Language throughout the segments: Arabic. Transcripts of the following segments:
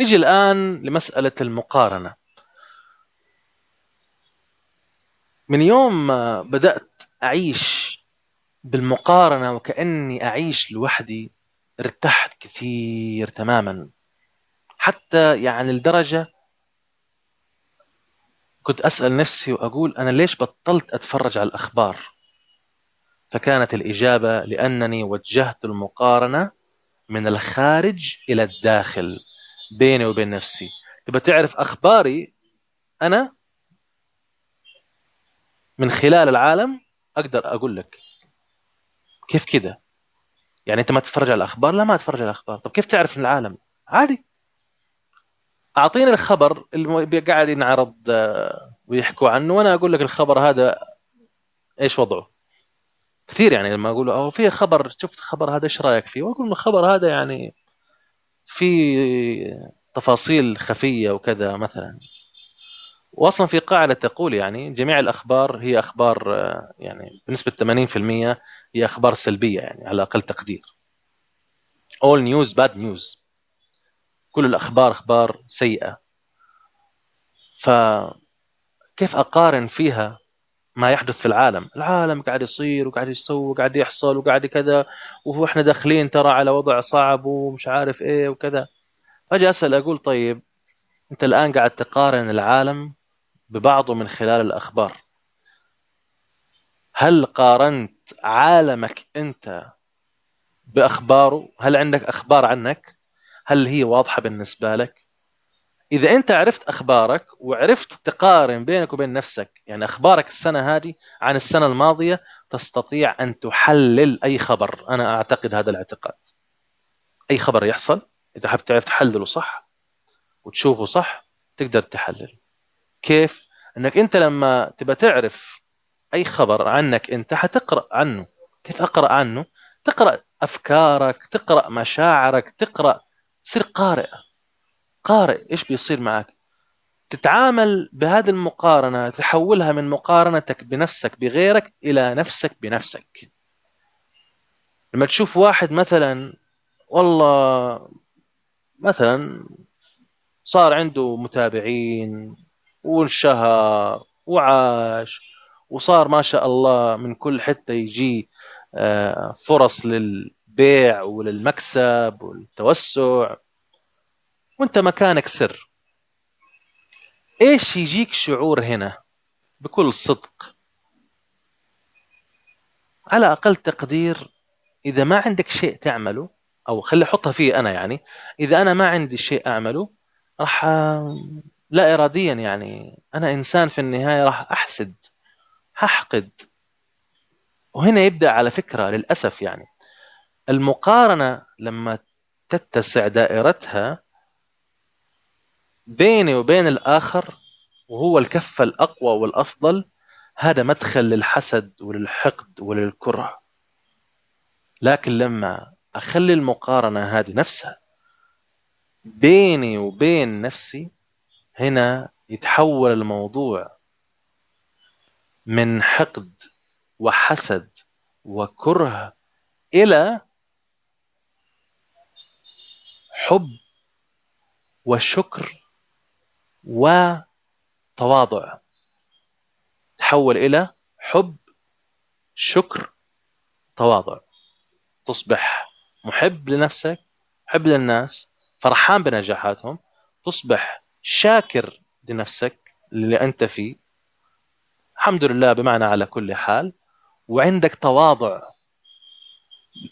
نجي الآن لمسألة المقارنة. من يوم ما بدأت أعيش بالمقارنة وكأني أعيش لوحدي ارتحت كثير تماما. حتى يعني لدرجة كنت أسأل نفسي وأقول أنا ليش بطلت أتفرج على الأخبار؟ فكانت الإجابة لأنني وجهت المقارنة من الخارج إلى الداخل. بيني وبين نفسي. تبى تعرف أخباري؟ أنا من خلال العالم أقدر أقول لك. كيف كده؟ يعني أنت ما تتفرج على الأخبار؟ لا ما تتفرج على الأخبار. طب كيف تعرف من العالم؟ عادي. أعطيني الخبر اللي قاعد ينعرض آه، ويحكوا عنه وأنا أقول لك الخبر هذا إيش وضعه. كثير يعني لما أقول أو في خبر شفت خبر هذا إيش رأيك فيه؟ وأقول الخبر هذا يعني في تفاصيل خفية وكذا مثلا واصلا في قاعدة تقول يعني جميع الأخبار هي أخبار يعني بنسبة 80% هي أخبار سلبية يعني على أقل تقدير. all news bad news. كل الأخبار أخبار سيئة. فكيف أقارن فيها ما يحدث في العالم. العالم قاعد يصير وقاعد يسوي وقاعد يحصل وقاعد كذا وإحنا داخلين ترى على وضع صعب ومش عارف إيه وكذا. فجأة أسأل أقول طيب أنت الآن قاعد تقارن العالم ببعضه من خلال الأخبار. هل قارنت عالمك أنت بأخباره؟ هل عندك أخبار عنك؟ هل هي واضحة بالنسبة لك؟ إذا أنت عرفت أخبارك وعرفت تقارن بينك وبين نفسك يعني أخبارك السنة هذه عن السنة الماضية تستطيع أن تحلل أي خبر. أنا أعتقد هذا الاعتقاد. أي خبر يحصل إذا حبيت تعرف تحلله صح وتشوفه صح تقدر تحلل. كيف؟ أنك أنت لما تبى تعرف أي خبر عنك أنت حتقرأ عنه. كيف أقرأ عنه؟ تقرأ أفكارك تقرأ مشاعرك تقرأ تصير قارئ. قارئ إيش بيصير معك؟ تتعامل بهذه المقارنة تحولها من مقارنتك بنفسك بغيرك إلى نفسك بنفسك. لما تشوف واحد مثلا والله مثلا صار عنده متابعين وانشهر وعاش وصار ما شاء الله من كل حتة يجي آه، فرص للبيع وللمكسب والتوسع. وانت مكانك سر. إيش يجيك شعور هنا؟ بكل صدق. على أقل تقدير إذا ما عندك شيء تعمله أو خلي أحطها فيه أنا يعني إذا أنا ما عندي شيء أعمله راح لا اراديا يعني أنا إنسان في النهاية راح أحسد هحقد. وهنا يبدأ على فكرة للأسف يعني. المقارنة لما تتسع دائرتها بيني وبين الآخر وهو الكفة الأقوى والأفضل هذا مدخل للحسد وللحقد وللكره. لكن لما أخلي المقارنة هذه نفسها بيني وبين نفسي هنا يتحول الموضوع من حقد وحسد وكره إلى حب وشكر وتواضع. تحول إلى حب شكر تواضع. تصبح محب لنفسك محب للناس فرحان بنجاحاتهم. تصبح شاكر لنفسك اللي أنت فيه. الحمد لله بمعنى على كل حال. وعندك تواضع.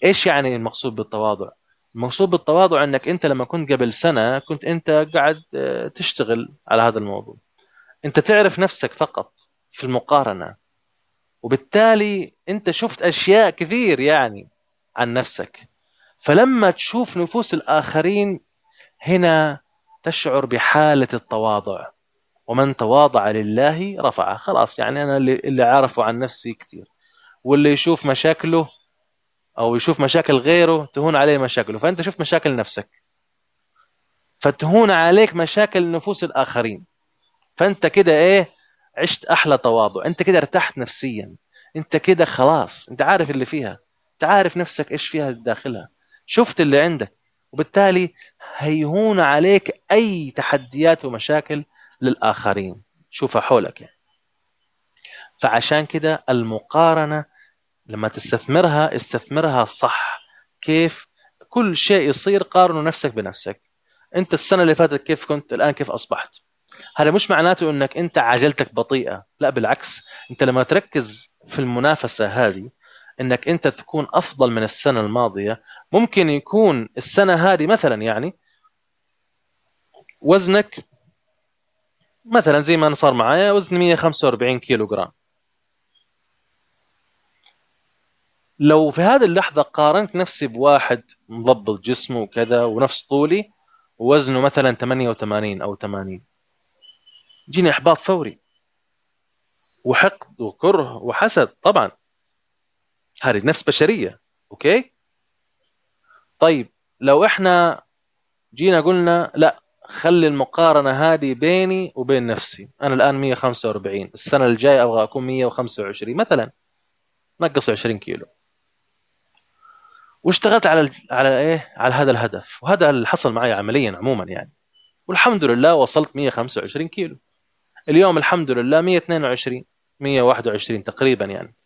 إيش يعني المقصود بالتواضع؟ المقصود بالتواضع انك انت لما كنت قبل سنة كنت انت قاعد آه، تشتغل على هذا الموضوع. انت تعرف نفسك فقط في المقارنة. وبالتالي انت شفت أشياء كثير يعني عن نفسك. فلما تشوف نفوس الآخرين هنا تشعر بحالة التواضع. ومن تواضع لله رفعه. خلاص يعني أنا اللي, اللي عارفه عن نفسي كثير. واللي يشوف مشاكله أو يشوف مشاكل غيره تهون عليه مشاكله. فأنت شفت مشاكل نفسك. فتهون عليك مشاكل نفوس الآخرين. فأنت كده إيه عشت أحلى تواضع. أنت كده ارتحت نفسيا. أنت كده خلاص. أنت عارف اللي فيها. أنت عارف نفسك إيش فيها داخلها. شفت اللي عندك. وبالتالي هيهون عليك أي تحديات ومشاكل للآخرين. شوفها حولك يعني. فعشان كده المقارنة لما تستثمرها استثمرها صح. كيف؟ كل شيء يصير قارنوا نفسك بنفسك. أنت السنة اللي فاتت كيف كنت الآن كيف أصبحت؟ هذا مش معناته إنك أنت عجلتك بطيئة. لا بالعكس. أنت لما تركز في المنافسة هذه إنك أنت تكون أفضل من السنة الماضية. ممكن يكون السنة هذه مثلا يعني وزنك مثلا زي ما صار معايا وزني 145 كيلو جرام لو في هذه اللحظة قارنت نفسي بواحد مضبط جسمه وكذا ونفس طولي ووزنه مثلا 88 أو 80 يجيني إحباط فوري. وحقد وكره وحسد طبعا. هذه نفس بشرية okay؟ طيب لو إحنا جينا قلنا لا خلي المقارنة هذه بيني وبين نفسي. أنا الآن 145 السنة الجاية أبغى أكون 125 مثلا. نقص 20 كيلو. واشتغلت على على إيه؟ على هذا الهدف. وهذا اللي حصل معي عمليا عموما يعني. والحمد لله وصلت 125 كيلو. اليوم الحمد لله 122 121 تقريبا يعني.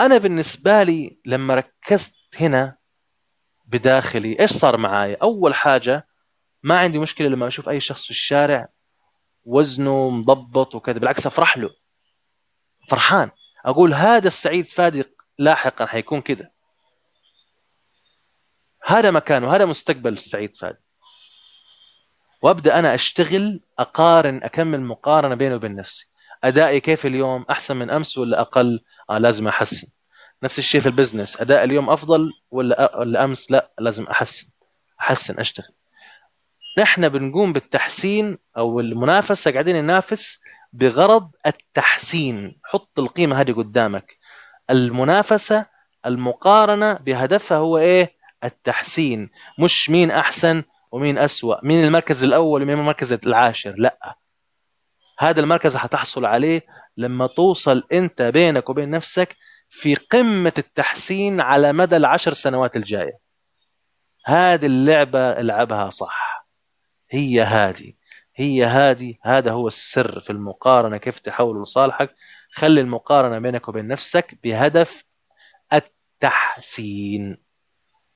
أنا بالنسبة لي لما ركزت هنا بداخلي إيش صار معاي؟ أول حاجة ما عندي مشكلة لما أشوف أي شخص في الشارع وزنه مضبط وكذا بالعكس أفرح له. فرحان. أقول هذا السعيد فادي لاحقا حيكون كذا. هذا مكانه هذا مستقبل السعيد فادي وأبدأ أنا أشتغل أقارن أكمل مقارنة بيني وبين نفسي. أدائي كيف اليوم؟ أحسن من أمس ولا أقل؟ آه لازم أحسن. نفس الشيء في البزنس. أداء اليوم أفضل ولا ولا أمس؟ لا لازم أحسن. أحسن أشتغل. نحن بنقوم بالتحسين أو المنافسة قاعدين ننافس بغرض التحسين. حط القيمة هذه قدامك. المنافسة المقارنة بهدفها هو إيه؟ التحسين. مش مين أحسن ومين أسوأ. مين المركز الأول ومين المركز العاشر. لأ. هذا المركز حتحصل عليه لما توصل أنت بينك وبين نفسك في قمة التحسين على مدى العشر سنوات الجاية. هذه اللعبة العبها صح. هي هذه. هي هذه. هذا هو السر في المقارنة كيف تحول لصالحك خلي المقارنة بينك وبين نفسك بهدف التحسين.